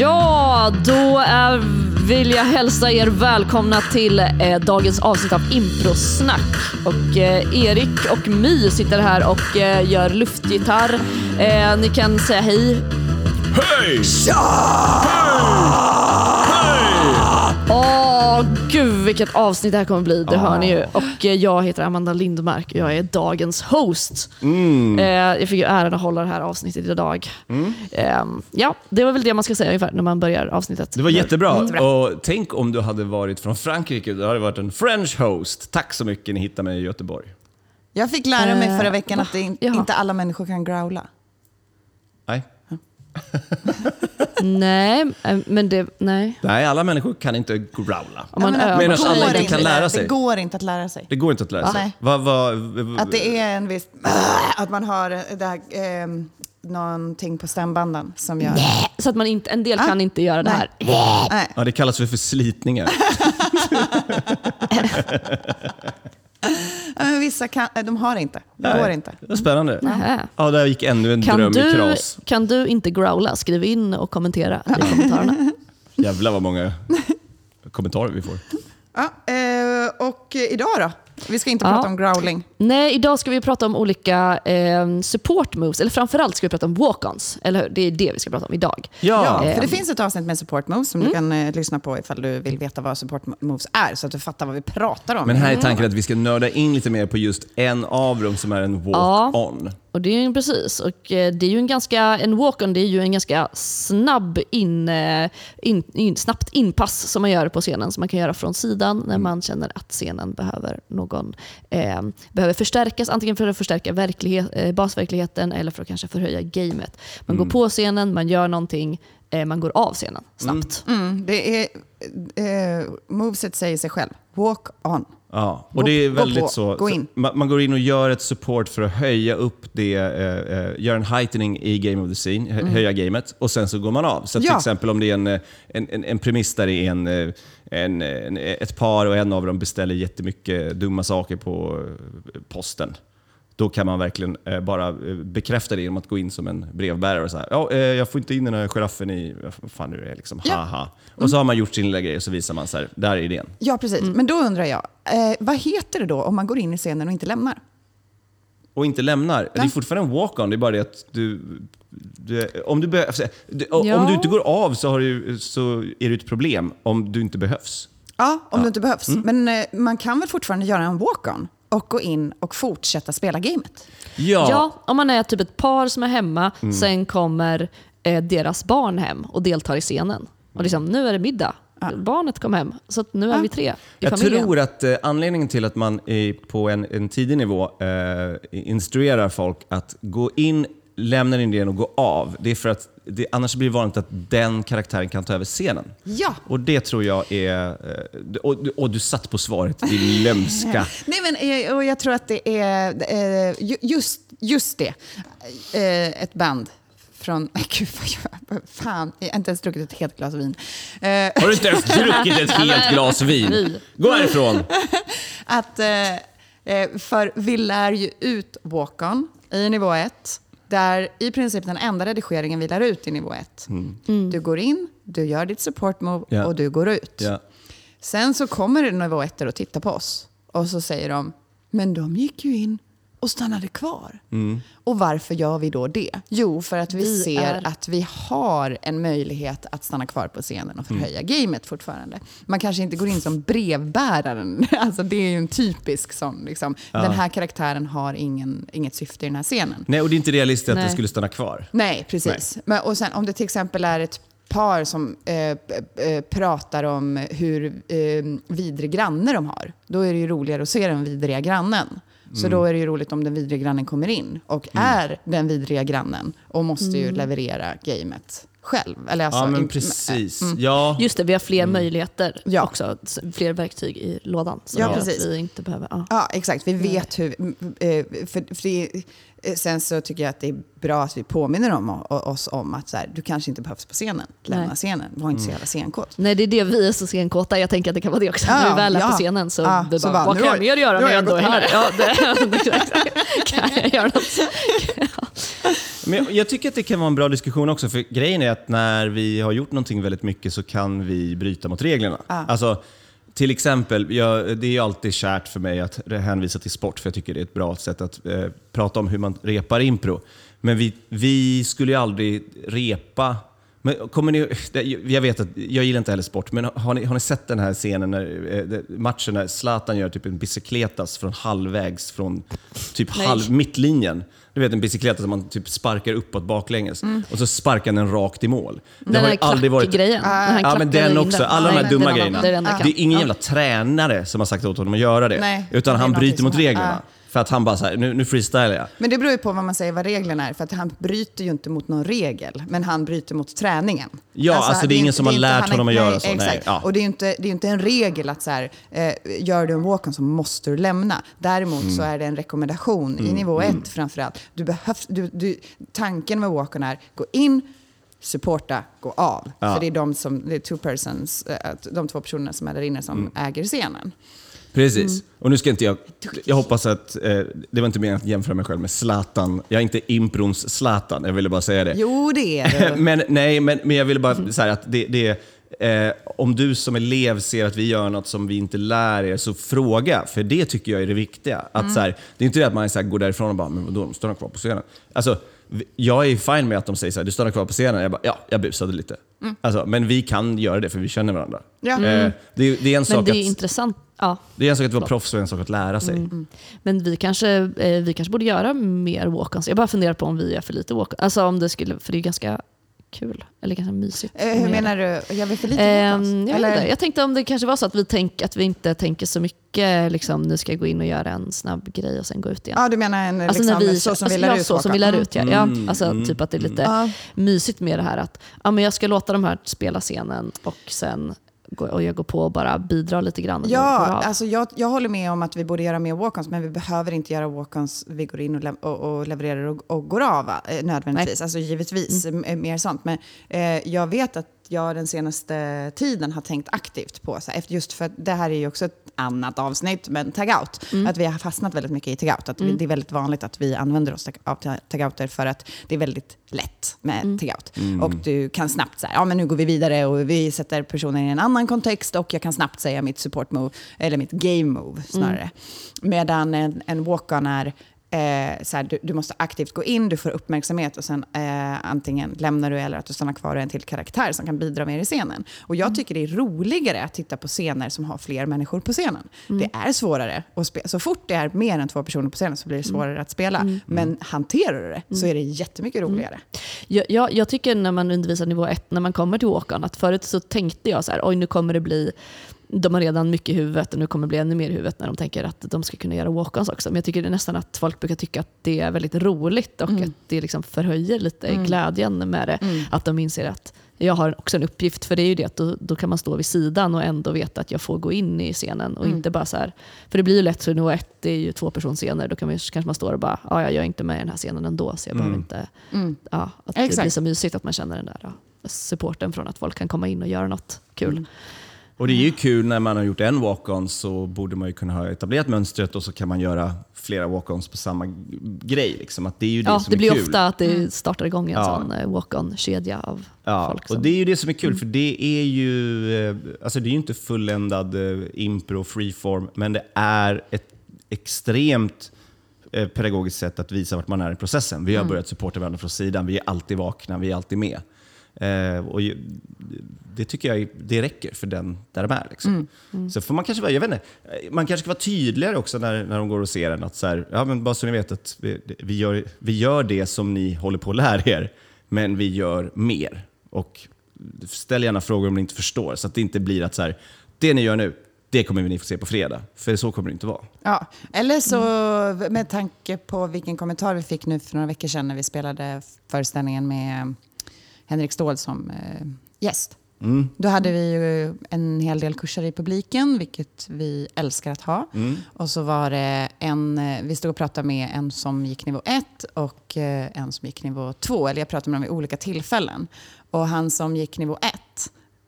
Ja, då är, vill jag hälsa er välkomna till eh, dagens avsnitt av Improsnack. Och eh, Erik och My sitter här och eh, gör luftgitarr. Eh, ni kan säga hej. Hej! Gud vilket avsnitt det här kommer bli, det hör ni ju. Och eh, jag heter Amanda Lindmark och jag är dagens host. Eh, jag fick ju äran att hålla det här avsnittet idag. Eh, ja, det var väl det man ska säga ungefär när man börjar avsnittet. Det var jättebra. Och tänk om du hade varit från Frankrike, du hade varit en French host. Tack så mycket, ni hittade mig i Göteborg. Jag fick lära mig förra Eh, veckan att det in, Jaha. inte alla människor kan growla. Nej. Nej, eh, men det, nej. Nej, alla människor kan inte growla. Om man övar Medan alla inte kan lära sig. Det går inte att lära sig. Det går inte att lära sig. Nej. Vad, vad, Att det är en viss... Att man har det här, ehm, någonting på stämbanden som gör... Så att man inte, en del kan inte göra det här. Nej. Ja, det kallas för slitningar. Ja, men vissa kan, de har inte. Det går inte. Det var spännande. Nähä. Ja, där gick ännu en Kan dröm i du, kras. kan du inte growla? Skriv in och kommentera i kommentarerna. Jävlar vad många kommentarer vi får. Ja, eh, och idag då? Vi ska inte Ja. prata om growling. Nej, idag ska vi prata om olika eh, support moves, eller framförallt ska vi prata om walk-ons, eller hur? Det är det vi ska prata om idag. Ja. Ja, Eh, för det finns ett avsnitt med support moves som du kan eh, lyssna på ifall du vill veta vad support moves är, så att du fattar vad vi pratar om. Men här är tanken att vi ska nörda in lite mer på just en av dem som är en walk-on. Och det är ju precis. Och eh, det är ju en ganska, en walk-on det är ju en ganska snabb in, eh, in, in, snabbt inpass som man gör på scenen. Som man kan göra från sidan när man känner att scenen behöver någon eh, behöver förstärkas. Antingen för att förstärka verklighet, eh, basverkligheten eller för att kanske förhöja gamet. Man går på scenen, man gör någonting, eh, man går av scenen snabbt. Mm, det är, eh, moveset säger sig själv. Walk on. Ja, och det är väldigt på, så. gå in. Man, man går in och gör ett support för att höja upp det, eh, eh, gör en heightening i Game of the Scene, hö- höja gamet och sen så går man av. Så att till Mm. Ja. exempel om det är en, eh, en, en, en premiss där det är en, eh, en, en, ett par och en av dem beställer jättemycket dumma saker på posten. Då kan man verkligen eh, bara eh, bekräfta det genom att gå in som en brevbärare och säga ja, eh, jag får inte in den här giraffen i, vad fan nu det är, liksom, Ja. haha. Och så har man gjort sin lilla grej och så visar man så här, där är idén. Ja, precis. Men då undrar jag, eh, vad heter det då om man går in i scenen och inte lämnar? och inte lämnar. Det är fortfarande en walk-on, det är bara det att du... du om, du be, alltså, du, o- Ja. om du inte går av så, har du, så är det ett problem om du inte behövs. Ja, om det inte behövs. Men eh, man kan väl fortfarande göra en walk-on och gå in och fortsätta spela gamet? Ja. om man är typ ett par som är hemma, sen kommer eh, deras barn hem och deltar i scenen. Och liksom, nu är det middag. Barnet kom hem, så att nu är vi tre i Jag familjen. tror att eh, anledningen till att man i, på en, en tidig nivå eh, instruerar folk att gå in, lämna en idén och gå av, det är för att det, annars blir det vanligt att den karaktären kan ta över scenen. Ja. Och det tror jag är... Eh, och, och du satt på svaret, din lömska. Nej, men, eh, och jag tror att det är eh, ju- just, just det. Ett band från... Gud, vad jag, fan, jag har inte ens druckit ett helt glas vin. Har du inte ens druckit ett helt glas vin? Gå härifrån! att, för vi lär ju ut walk-on i nivå 1. Där i princip den enda redigeringen vi lär ut i nivå 1. Du går in, du gör ditt support move Ja. och du går ut. Ja. Sen så kommer det nivå 1 och tittar på oss. Och så säger de, men de gick ju in och stannade kvar. Och varför gör vi då det? Jo, för att vi, Vi ser är- att vi har en möjlighet att stanna kvar på scenen och förhöja gamet fortfarande. Man kanske inte går in som brevbäraren. Alltså det är ju en typisk sån. Liksom. Den här karaktären har ingen, inget syfte i den här scenen. Nej, och det är inte realistiskt att Nej. det skulle stanna kvar. Nej, precis. Men, och sen om det till exempel är ett par som eh, eh, pratar om hur eh, vidrig granne de har, då är det ju roligare att se den vidriga grannen. Så Mm. då är det ju roligt om den vidriga grannen kommer in och är den vidriga grannen och måste ju leverera gamet själv. Eller alltså, Ja, men precis. Mm. Ja. Just det, vi har fler möjligheter Ja. också. Fler verktyg i lådan. Så Ja, att precis. vi inte behöver... Ja. Ja, exakt. Vi vet hur... eh, För, för det, sen så tycker jag att det är bra att vi påminner om, oss om att så här, du kanske inte behövs på scenen. Lämna Nej. scenen. Var inte så jävla senkåt. Nej, det är det vi är så scenkåta. Jag tänker att det kan vara det också. Ja, När vi väl är ja. på scenen så, Ja, vi så bara, bara, vad kan jag mer göra när jag ändå är här? Ja, det, kan jag göra något? Men jag tycker att det kan vara en bra diskussion också, för grejen är att när vi har gjort någonting väldigt mycket så kan vi bryta mot reglerna. Alltså, till exempel, jag, det är ju alltid kärt för mig att hänvisa till sport, för jag tycker det är ett bra sätt att eh, prata om hur man repar impro. Men vi, vi skulle ju aldrig repa men kommer ni, jag vet att, jag gillar inte heller sport, men har ni, har ni sett den här scenen, när, eh, matchen när Zlatan gör typ en bicicletas från halvvägs från typ halv, mittlinjen? Du vet en bicykleta som man typ sparkar uppåt baklänges Mm. och så sparkar den rakt i mål. Det Den har ju aldrig varit... Den här Ja, men den också. Alla de Nej, här dumma grejerna. det är det är ingen jävla tränare som har sagt åt honom att göra det. Nej, utan han bryter mot reglerna. ja. För att han bara så här, nu, nu freestylar jag. Men det beror ju på vad man säger vad reglerna är. För att han bryter ju inte mot någon regel, men han bryter mot träningen. Ja, alltså, det är ingen som har lärt honom att göra så, nej, Exakt. ja. Och det är ju inte, det är ju inte en regel att så här, eh, gör du en walk-on så måste du lämna. Däremot Mm. så är det en rekommendation i nivå ett framförallt. Du behövs, du, du, tanken med walk-on är, gå in, supporta, gå av. Ja. För det är de, som, det är two persons, eh, de två personerna som är där inne som Mm. äger scenen. Precis. Och nu ska inte jag... Jag hoppas att... Eh, det var inte meningen att jämföra mig själv med Zlatan. Jag är inte improns Zlatan, jag ville bara säga det. Jo, det är du. men, nej, men, men jag ville bara säga att det, det eh, om du som elev ser att vi gör något som vi inte lär er, så fråga. För det tycker jag är det viktiga. Att, så här, det är inte det att man så här, går därifrån och bara, men vadå, de står kvar på scenen. Alltså, jag är fine med att de säger så här, du står kvar på scenen. Jag bara, ja, jag busade lite. Alltså, men vi kan göra det för vi känner varandra. Ja. Eh, det, det, är en Men sak det är att, intressant. Ja. det är en sak att vara proffs och en sak att lära sig. Men vi kanske, eh, vi kanske borde göra mer walk-ons. Jag bara funderar på om vi gör för lite walk-ons. Alltså om det skulle, för det är ganska kul. Eller ganska mysigt. Eh, hur vi gör menar du? Jag vill för lite Ehm, walk-ons? jag, vet Eller- jag tänkte om det kanske var så att vi, tänk, att vi inte tänker så mycket, liksom, nu ska jag gå in och göra en snabb grej och sen gå ut igen. Ja, du menar en, Alltså liksom, vi, så som alltså, vi lär ja, ut så som vi lär ut. Ja. Ja, Mm, alltså, mm, typ att det är lite Ja. mysigt med det här att ja, men jag ska låta de här spela scenen och sen och jag går på och bara bidrar lite grann. Ja, alltså jag, jag håller med om att vi borde göra mer walk-ons, men vi behöver inte göra walk-ons vi går in och, lev- och, och levererar och, och går av? Eh, nödvändigtvis. Alltså givetvis, m- mer sånt. Men eh, jag vet att jag den senaste tiden har tänkt aktivt på, så här, just för att det här är ju också ett annat avsnitt, men tag-out. Att vi har fastnat väldigt mycket i tag-out. Att vi, det är väldigt vanligt att vi använder oss av ta- tag-outer för att det är väldigt lätt med tag-out. Och du kan snabbt säga, ja men nu går vi vidare och vi sätter personen i en annan kontext och jag kan snabbt säga mitt support move, eller mitt game move snarare. Medan en, en walk-on är Eh, så här, du, du måste aktivt gå in, du får uppmärksamhet och sen eh, antingen lämnar du eller att du stannar kvar och är en till karaktär som kan bidra mer i scenen. Och jag tycker det är roligare att titta på scener som har fler människor på scenen. Det är svårare att spela. Så fort det är mer än två personer på scenen så blir det svårare att spela. Men hanterar du det så är det jättemycket roligare. Jag, jag, jag tycker när man undervisar nivå ett, när man kommer till walk-on, att förut så tänkte jag så här, oj nu kommer det bli, de har redan mycket i huvudet och nu kommer det bli ännu mer i huvudet när de tänker att de ska kunna göra walk-ons också. Men jag tycker det är nästan att folk brukar tycka att det är väldigt roligt och att det liksom förhöjer lite glädjen med det. Att de inser att jag har också en uppgift, för det är ju det att då, då kan man stå vid sidan och ändå veta att jag får gå in i scenen och inte bara så här, för det blir ju lätt så i nivå ett, det är ju två personscener, då kan man, kanske man står och bara, ja jag är inte med i den här scenen ändå så jag behöver inte, ja, att det Exakt. blir så mysigt att man känner den där ja, supporten från att folk kan komma in och göra något kul. Och det är ju kul när man har gjort en walk-on så borde man ju kunna ha etablerat mönstret och så kan man göra flera walk-ons på samma grej. Liksom. Att det är ju det Ja, som det är blir kul. ofta att det startar igång en Ja. sån eh, walk-on-kedja av Ja, folk. och Som, Mm. det är ju det som är kul, för det är ju, eh, alltså det är ju inte fulländad eh, impro, freeform, men det är ett extremt pedagogiskt sätt att visa vart man är i processen. Vi har Mm. börjat supporta varandra från sidan, vi är alltid vakna, vi är alltid med. Eh, och ju- det tycker jag det räcker för den där de är. Liksom. Mm. Så får man kanske vara, jag vet inte, eh, man kanske ska vara tydligare också när, när de går och ser den. Att så här, ja, men bara så ni vet att vi, vi, gör, vi gör det som ni håller på att lära er, men vi gör mer. Och ställ gärna frågor om ni inte förstår, så att det inte blir att så här, det ni gör nu, det kommer ni få se på fredag. För så kommer det inte vara. Ja, eller så med tanke på vilken kommentar vi fick nu för några veckor sedan när vi spelade föreställningen med Henrik Ståhl som eh, gäst. Då hade vi ju en hel del kurser i publiken, vilket vi älskar att ha. Och så var det en, eh, vi stod och pratade med en som gick nivå 1 och eh, en som gick nivå 2. Eller jag pratade med dem vid olika tillfällen. Och han som gick nivå 1,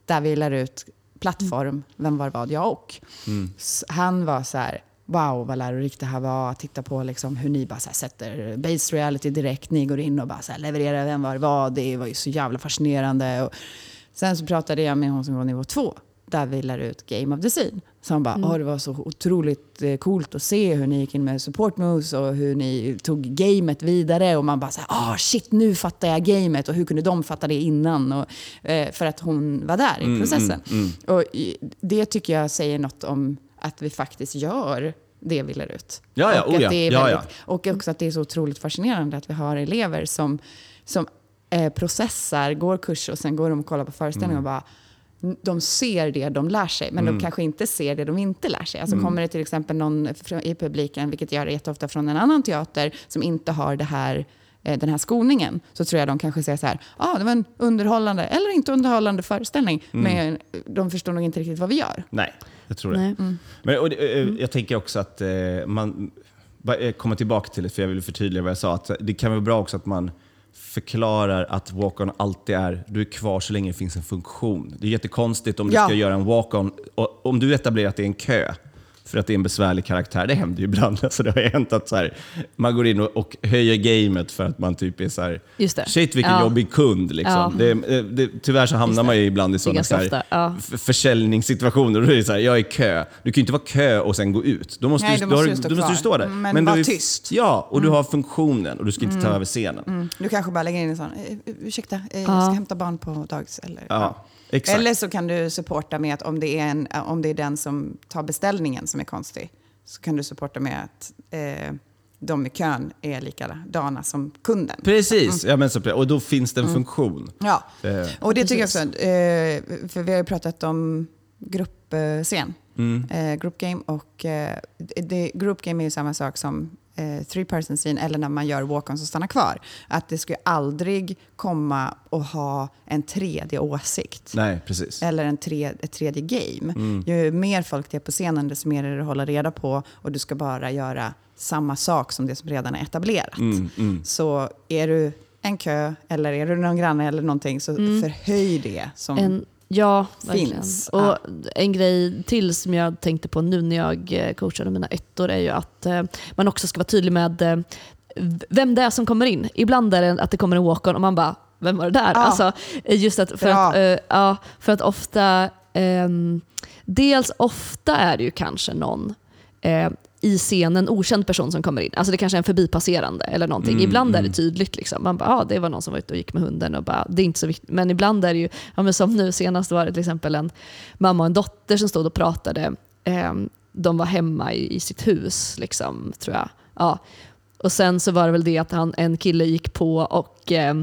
där vi lär ut plattform, vem var vad, jag och. S- Han var så här, wow vad lärorikt det här var. Titta på liksom hur ni bara så här sätter base reality direkt. Ni går in och bara så här levererar vem var vad. Det var ju så jävla fascinerande. Och sen så pratade jag med hon som var nivå två där vi lär ut Game of the Scene. Så han bara, mm. det var så otroligt eh, coolt att se hur ni gick in med support moves och hur ni tog gamet vidare. Och man bara såhär, ah shit nu fattar jag gamet och hur kunde de fatta det innan? Och, eh, för att hon var där i mm, processen. Mm, mm, och det tycker jag säger något om att vi faktiskt gör det vi lär ut. Ja, ja, och, oh, ja. Väldigt, ja, ja. och också att det är så otroligt fascinerande att vi har elever som, som eh, processar, går kurs och sen går de och kollar på föreställningen och bara de ser det de lär sig, men mm. de kanske inte ser det de inte lär sig. Alltså mm. Kommer det till exempel någon i publiken, vilket gör det jätteofta från en annan teater, som inte har det här, den här skolningen, så tror jag de kanske säger så här, ja ah, det var en underhållande eller inte underhållande föreställning, mm. men de förstår nog inte riktigt vad vi gör. Nej, jag tror det. Mm. Men, och, eh, jag tänker också att eh, man, komma tillbaka till det, för jag vill förtydliga vad jag sa, att det kan vara bra också att man förklarar att walk-on alltid är, du är kvar så länge det finns en funktion. Det är jättekonstigt om du ja. ska göra en walk-on, om du etablerar att det är en kö, för att det är en besvärlig karaktär. Det händer ju ibland. Alltså det har hänt att så här, man går in och, och, höjer gamet för att man typ är så här, Just det. shit vilken ja. jobbig kund. Liksom. Ja. Det, det, tyvärr så hamnar man ju ibland i sådana så här, ja. försäljningssituationer. Då är det så här, jag är i kö. Du kan ju inte vara kö och sen gå ut. Då måste, Nej, du, du, måste, du, stå, du måste stå där. Men, Men var du, tyst. Ja, och mm. du har funktionen och du ska inte ta mm. över scenen. Mm. Du kanske bara lägger in en sån, eh, ursäkta, eh, jag ska hämta barn på dagis. Eller, ja. Eller så kan du supporta med att om det, är en, om det är den som tar beställningen som är konstig, så kan du supporta med att eh, de i kön är likadana som kunden. Precis, mm. ja, men så, och då finns det en mm. funktion. Ja, eh. och det tycker jag också. Eh, för vi har ju pratat om gruppscen, mm. eh, group game. Och, eh, det, group game är ju samma sak som eh, three person scene eller när man gör walk-ons och stannar kvar. Att det skulle aldrig komma och ha en tredje åsikt. Nej, precis. Eller en tre, ett tredje game. Mm. Ju mer folk det är på scenen, desto mer är det att hålla reda på och du ska bara göra samma sak som det som redan är etablerat. Mm, mm. Så är du en kö eller är du någon granne eller någonting så mm. förhöj det som en Ja, verkligen. Och ah. En grej till som jag tänkte på nu när jag eh, coachade mina ettor är ju att eh, man också ska vara tydlig med eh, vem det är som kommer in. Ibland är det att det kommer en walk-on och man bara, vem var det där? Ah. Alltså, just att, för, att, uh, ja, för att ofta, um, dels ofta är det ju kanske någon i scenen okänd person som kommer in. Alltså det kanske är en förbipasserande eller någonting. Mm, ibland mm. är det mm. tydligt. Liksom. Man bara, ah, det var någon som var ute och gick med hunden. Och bara, det är inte så viktigt. Men ibland är det ju, ja, men som nu senast var det till exempel en mamma och en dotter som stod och pratade. Eh, de var hemma i, i sitt hus, liksom, tror jag. Ja. Och sen så var det väl det att han, en kille gick på och eh,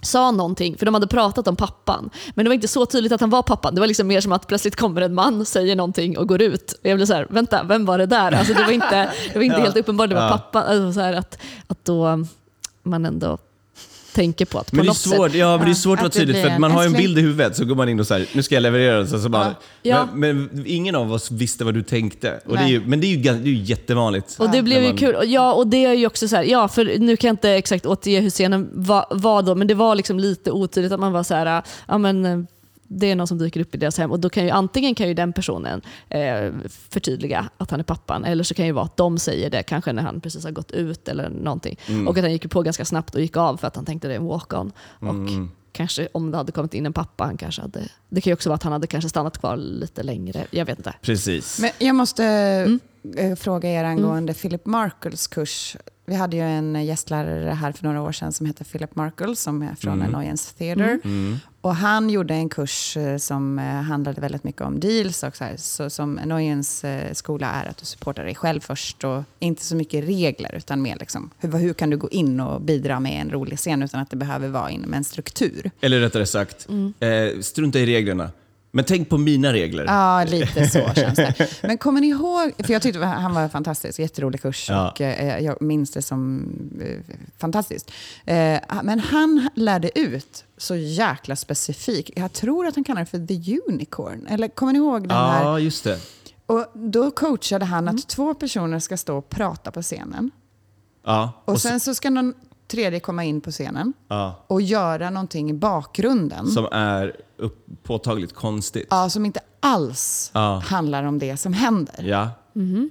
sa någonting, för de hade pratat om pappan. Men det var inte så tydligt att han var pappan. Det var liksom mer som att plötsligt kommer en man, säger någonting och går ut. Och jag blev så här, vänta, vem var det där? Alltså det var inte, det var inte ja. helt uppenbart det var ja. pappan. Alltså så att, att då man ändå tänker på att på men det är något svårt, sätt... Ja, men det är svårt att vara tydligt för man har en bild i huvudet så går man in och säger nu ska jag leverera den. Så, så bara, ja. men, men, ingen av oss visste vad du tänkte. Och det är ju, men det är ju, det är ju jättevanligt. Och det blev man... ju kul. Ja, och det är ju också så här, ja, för nu kan jag inte exakt återge hur scenen var, var då, men det var liksom lite otydligt att man var så här, ja men det är någon som dyker upp i deras hem och då kan ju antingen kan ju den personen eh, förtydliga att han är pappan eller så kan det vara att de säger det kanske när han precis har gått ut eller någonting. Mm. Och att han gick på ganska snabbt och gick av för att han tänkte det är en walk-on. Mm. kanske om det hade kommit in en pappa, han kanske hade, det kan ju också vara att han hade kanske stannat kvar lite längre. Jag vet inte. Precis. Men jag måste mm. Eh, fråga er angående mm. Philip Markles kurs vi hade ju en gästlärare här för några år sedan som heter Philip Markle som är från mm. Annoyance Theatre. Mm. mm. Och han gjorde en kurs eh, som eh, handlade väldigt mycket om deals. Och så, här. så som Annoyance eh, skola är att du supportar dig själv först och inte så mycket regler utan mer liksom, hur, hur kan du gå in och bidra med en rolig scen utan att det behöver vara inom en struktur. Eller rättare sagt, mm. eh, strunta i reglerna. Men tänk på mina regler. Ja, lite så känns det. Men kommer ni ihåg, för jag tyckte han var fantastisk, jätterolig kurs ja. och eh, jag minns det som eh, fantastiskt. Eh, men han lärde ut så jäkla specifikt, jag tror att han kallar det för the unicorn. Eller kommer ni ihåg den ja, här? Ja, just det. Och då coachade han att mm. två personer ska stå och prata på scenen. Ja, och, och sen så ska någon tredje komma in på scenen ja. och göra någonting i bakgrunden. Som är upp, påtagligt konstigt. Ja, som inte alls ja. handlar om det som händer. Ja. Mm.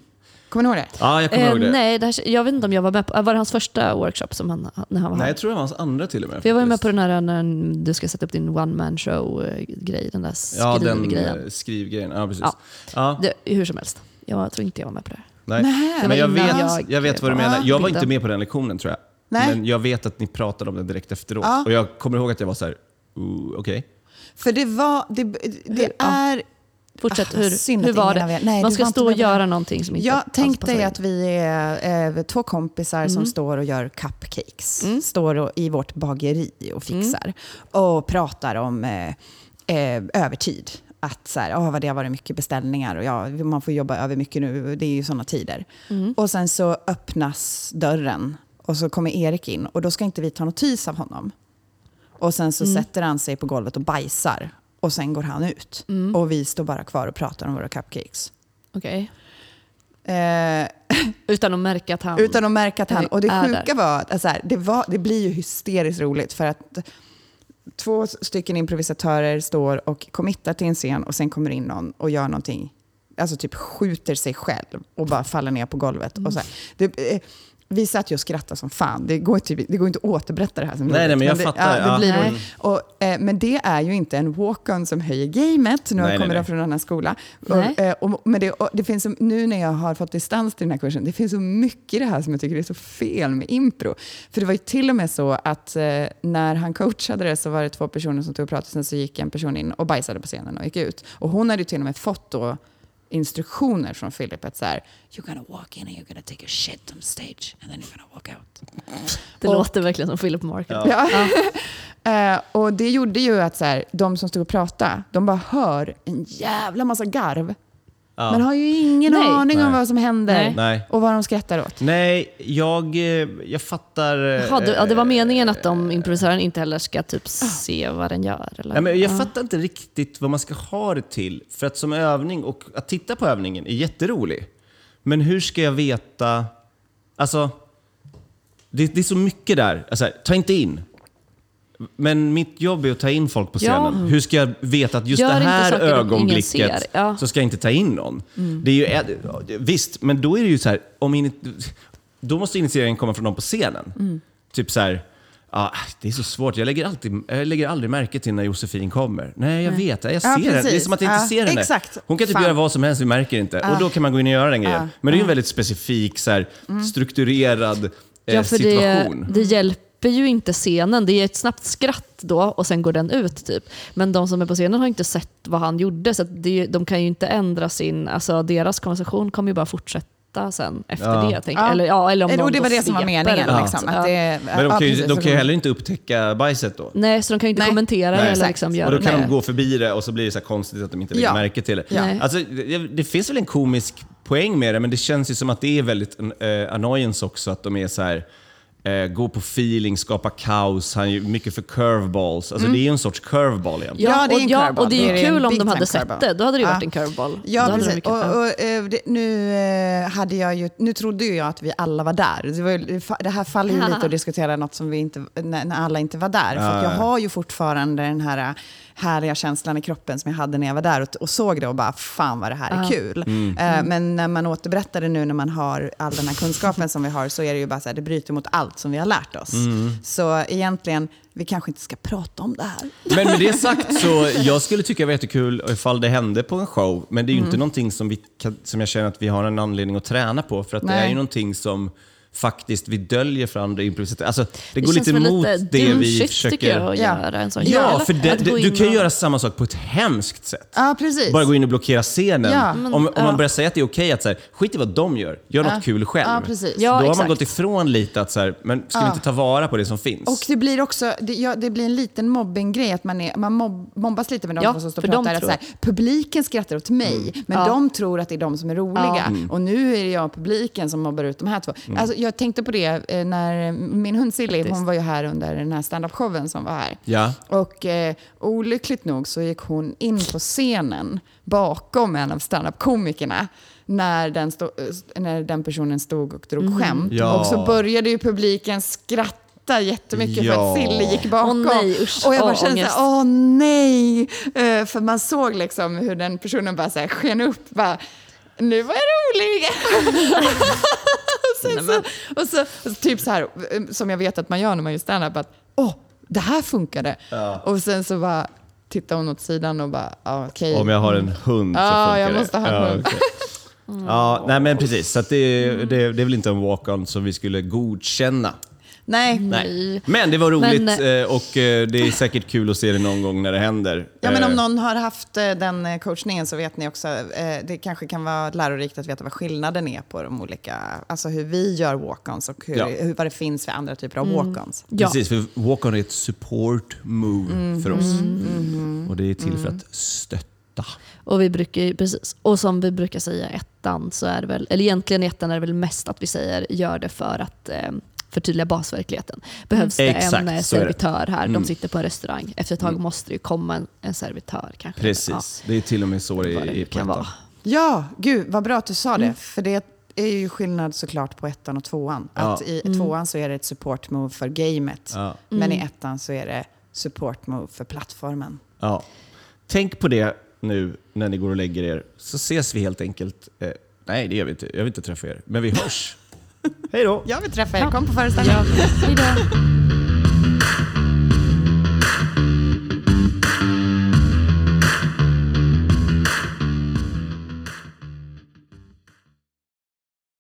Kommer ni ihåg det? Ja, jag kommer Eh, ihåg det. nej, det här, jag vet inte om jag var med på... Var det hans första workshop som han, när han var Nej, här? jag tror det var hans andra till och med. För jag var med på den här när du ska sätta upp din one man show-grej, den där Ja, den skrivgrejen. eh, skrivgrejen. Ja, precis. Ja. Ja. Det, hur som helst, jag tror inte jag var med på det. Nej. Nej, Men det jag vet, jag, jag vet vad du menar. Jag var inte med på den lektionen tror jag. Nej. Men jag vet att ni pratade om det direkt efteråt. Ja. Och jag kommer ihåg att jag var så här, "Ooh, okej. För det var, det, det Ja. är... Fortsätt, Ah, hur, hur var det? nej, Man ska stå och göra någonting som inte Jag alls tänk dig att vi är eh, två kompisar Mm. som står och gör cupcakes. Står och, i vårt bageri och fixar. Och pratar om eh, eh, övertid. Att så här, oh, vad det har varit mycket beställningar och ja, man får jobba över mycket nu. Det är ju sådana tider. Och sen så öppnas dörren och så kommer Erik in och då ska inte vi ta notis av honom. Och sen så sätter han sig på golvet och bajsar. Och sen går han ut. Och vi står bara kvar och pratar om våra cupcakes. Okej. Eh, Utan att märka att han... utan att märka att han... Och det sjuka där. var att alltså här, det, var, det blir ju hysteriskt roligt för att två stycken improvisatörer står och committar till en scen och sen kommer in någon och gör någonting, alltså typ skjuter sig själv och bara faller ner på golvet. Och så här. Det, eh, vi satt ju och skrattade som fan. Det går, typ, det går inte att återberätta det här som Nej, nej, men jag det, fattar, Ja, ja. det blir roligt. och, eh, men det är ju inte en walk-on som höjer gamet. Nu Nej, kommer jag från en annan skola. Nej. Och, eh, och, men det, och det finns så, nu när jag har fått distans till den här kursen, det finns så mycket i det här som jag tycker är så fel med impro. För det var ju till och med så att eh, när han coachade det så var det två personer som tog och pratade, sen så gick en person in och bajsade på scenen och gick ut. Och hon hade ju till och med fått då instruktioner från Philip att så här, you're gonna walk in and you're gonna take a shit on stage and then you're gonna walk out. Det och- låter verkligen som Philip Market. Ja. Eh, och det gjorde ju att så här, de som stod och pratade, de bara hör en jävla massa garv. Ja. Men har ju ingen Nej. aning om Nej. vad som händer Nej. Och vad de skrattar åt. Nej, jag, eh, jag fattar... eh, Jaha, det, ja, det var meningen att de improviseraren inte heller ska typ se vad den gör? Eller? Nej, men jag Ja. fattar inte riktigt vad man ska ha det till. För att som övning och att titta på övningen är jätterolig. Men hur ska jag veta... Alltså, det, det är så mycket där. Alltså, ta inte in. Men mitt jobb är att ta in folk på Ja. scenen. Hur ska jag veta att just Gör det här ögonblicket. Ja. så ska jag inte ta in någon? Det är ju, visst, men då är det ju så här, om in, då måste initieringen komma från någon på scenen. Typ så här, ah, det är så svårt. Jag lägger, alltid, jag lägger aldrig märke till när Josefin kommer. Nej, jag vet. Jag ser Ja, henne. Det är som att jag inte Ja, ser henne. exakt. Hon kan typ Fan. göra vad som helst, vi märker inte. Och då kan man gå in och göra den grejen. Men det är ju en väldigt specifik, så här, strukturerad eh, Ja, för det, situation. det hjälper ju inte scenen. Det är ett snabbt skratt då och sen går den ut. typ. Men de som är på scenen har inte sett vad han gjorde så att det, de kan ju inte ändra sin... Alltså deras konversation kommer ju bara fortsätta sen efter Ja. det. Tänker. Ja. Eller, ja, eller om Eller, det var det som var meningen. eller Liksom, att Ja. det, Men de ja, kan, ju, de kan ju kom- heller inte upptäcka bajset då. Nej, så de kan ju inte Nej. kommentera Nej, eller exakt. liksom Och då kan Nej. de gå förbi det och så blir det så här konstigt att de inte lägger Ja. märke till det. Ja. Alltså, det, det finns väl en komisk poäng med det, men det känns ju som att det är väldigt uh, annoyance också, att de är så här eh, gå på feeling, skapa kaos. Han är mycket för curveballs. Alltså det är en sorts curveball egentligen. Ja, det är en och, ja, curveball. och det är ju kul om de hade sett curveball. det. Då hade det ju Ja. varit en curveball. Ja, precis. Och, ja. och, eh, det, nu, eh, hade jag ju, nu trodde ju jag att vi alla var där. Det, var, ju- det här faller ju lite att diskutera något som vi inte, när, alla inte var där. För att jag Ja. har ju fortfarande den här eh, härliga känslan i kroppen som jag hade när jag var där och, och såg det och bara fan vad det här är kul. Mm. Eh, men när man återberättar det nu när man har all den här kunskapen som vi har så är det ju bara så här, det bryter mot allt som vi har lärt oss. Mm. Så egentligen, vi kanske inte ska prata om det här. Men med det sagt så, jag skulle tycka det var jättekul ifall det hände på en show. Men det är ju Mm. inte någonting som, vi som jag känner att vi har en anledning att träna på. För att det Nej. är ju någonting som faktiskt vi döljer för andra improvisatörer. Alltså, det, går känns lite emot lite det vi försöker... jag, att Ja. göra en sån Ja, grej. för det, du, du kan ju och- göra samma sak på ett hemskt sätt. Ja, precis. Bara gå in och blockera scenen. Ja. om, Men, om ja. man börjar säga att det är okej att så här, skit i vad de gör, gör något kul själv. Ja, precis. Ja, Då har man exakt. gått ifrån lite att så här, men ska vi Ja. inte ta vara på det som finns? Och det blir också, det, ja, det blir en liten mobbinggrej, att man, är, man mobb, mobbas lite med de Ja, som står och pratar. Att så här, publiken skrattar åt mig, men Ja. de tror att det är de som är roliga. Och nu är det jag publiken som mobbar ut de här två. Alltså, jag tänkte på det eh, när min hund Silly, hon var ju här under den här standup-showen som var här. Ja. Och eh, olyckligt nog så gick hon in på scenen bakom en av standup-komikerna när den, stå, eh, när den personen stod och drog skämt. Ja. Och så började ju publiken skratta jättemycket för Ja. att Silly gick bakom. Åh nej, usch, och jag bara kände ångest. så här, åh nej! Eh, för man såg liksom hur den personen bara så här sken upp. Bara, nu var jag rolig. och, sen så, och, så, och så typ så här, som jag vet att man gör när man gör standup, att åh, det här funkade. Och sen så bara tittar hon åt sidan och bara, ja, okej. Om jag har en hund så Ja, funkar jag det. måste ha en ja, hund. okej. Ja, nej men precis. Så att det, det, det är väl inte en walk-on som vi skulle godkänna. Nej. Nej. Men det var roligt Men, eh, och eh, det är säkert kul att se det någon gång när det händer. Ja, men om Eh, någon har haft eh, den eh, coachningen så vet ni också, eh, det kanske kan vara lärorikt att veta vad skillnaden är på de olika, alltså hur vi gör walk-ons och hur, Ja. hur, vad det finns för andra typer av walk-ons. Ja. Precis, för walk-on är ett support move Mm. för oss. Och det är till för att stötta. Och, vi brukar, precis. och som vi brukar säga ettan, så är det väl, eller egentligen i ettan är det väl mest att vi säger gör det för att eh, förtydliga basverkligheten. Behövs det Exakt, en eh, servitör här, Mm. de sitter på en restaurang, efter ett tag måste det ju komma en, en servitör kanske. Precis, det är till och med så det Ja, det i kan vara. Ja, gud vad bra att du sa det. För det är ju skillnad såklart på ettan och tvåan. Ja. Att I tvåan så är det ett support move för gamet. Ja. Men i ettan så är det support move för plattformen. Ja. Tänk på det nu när ni går och lägger er, så ses vi helt enkelt. Eh, nej, det gör vi inte. Jag vill inte träffa er, men vi hörs. Hej då! Jag vill träffa er, kom på föreställningen. Ja, hej då.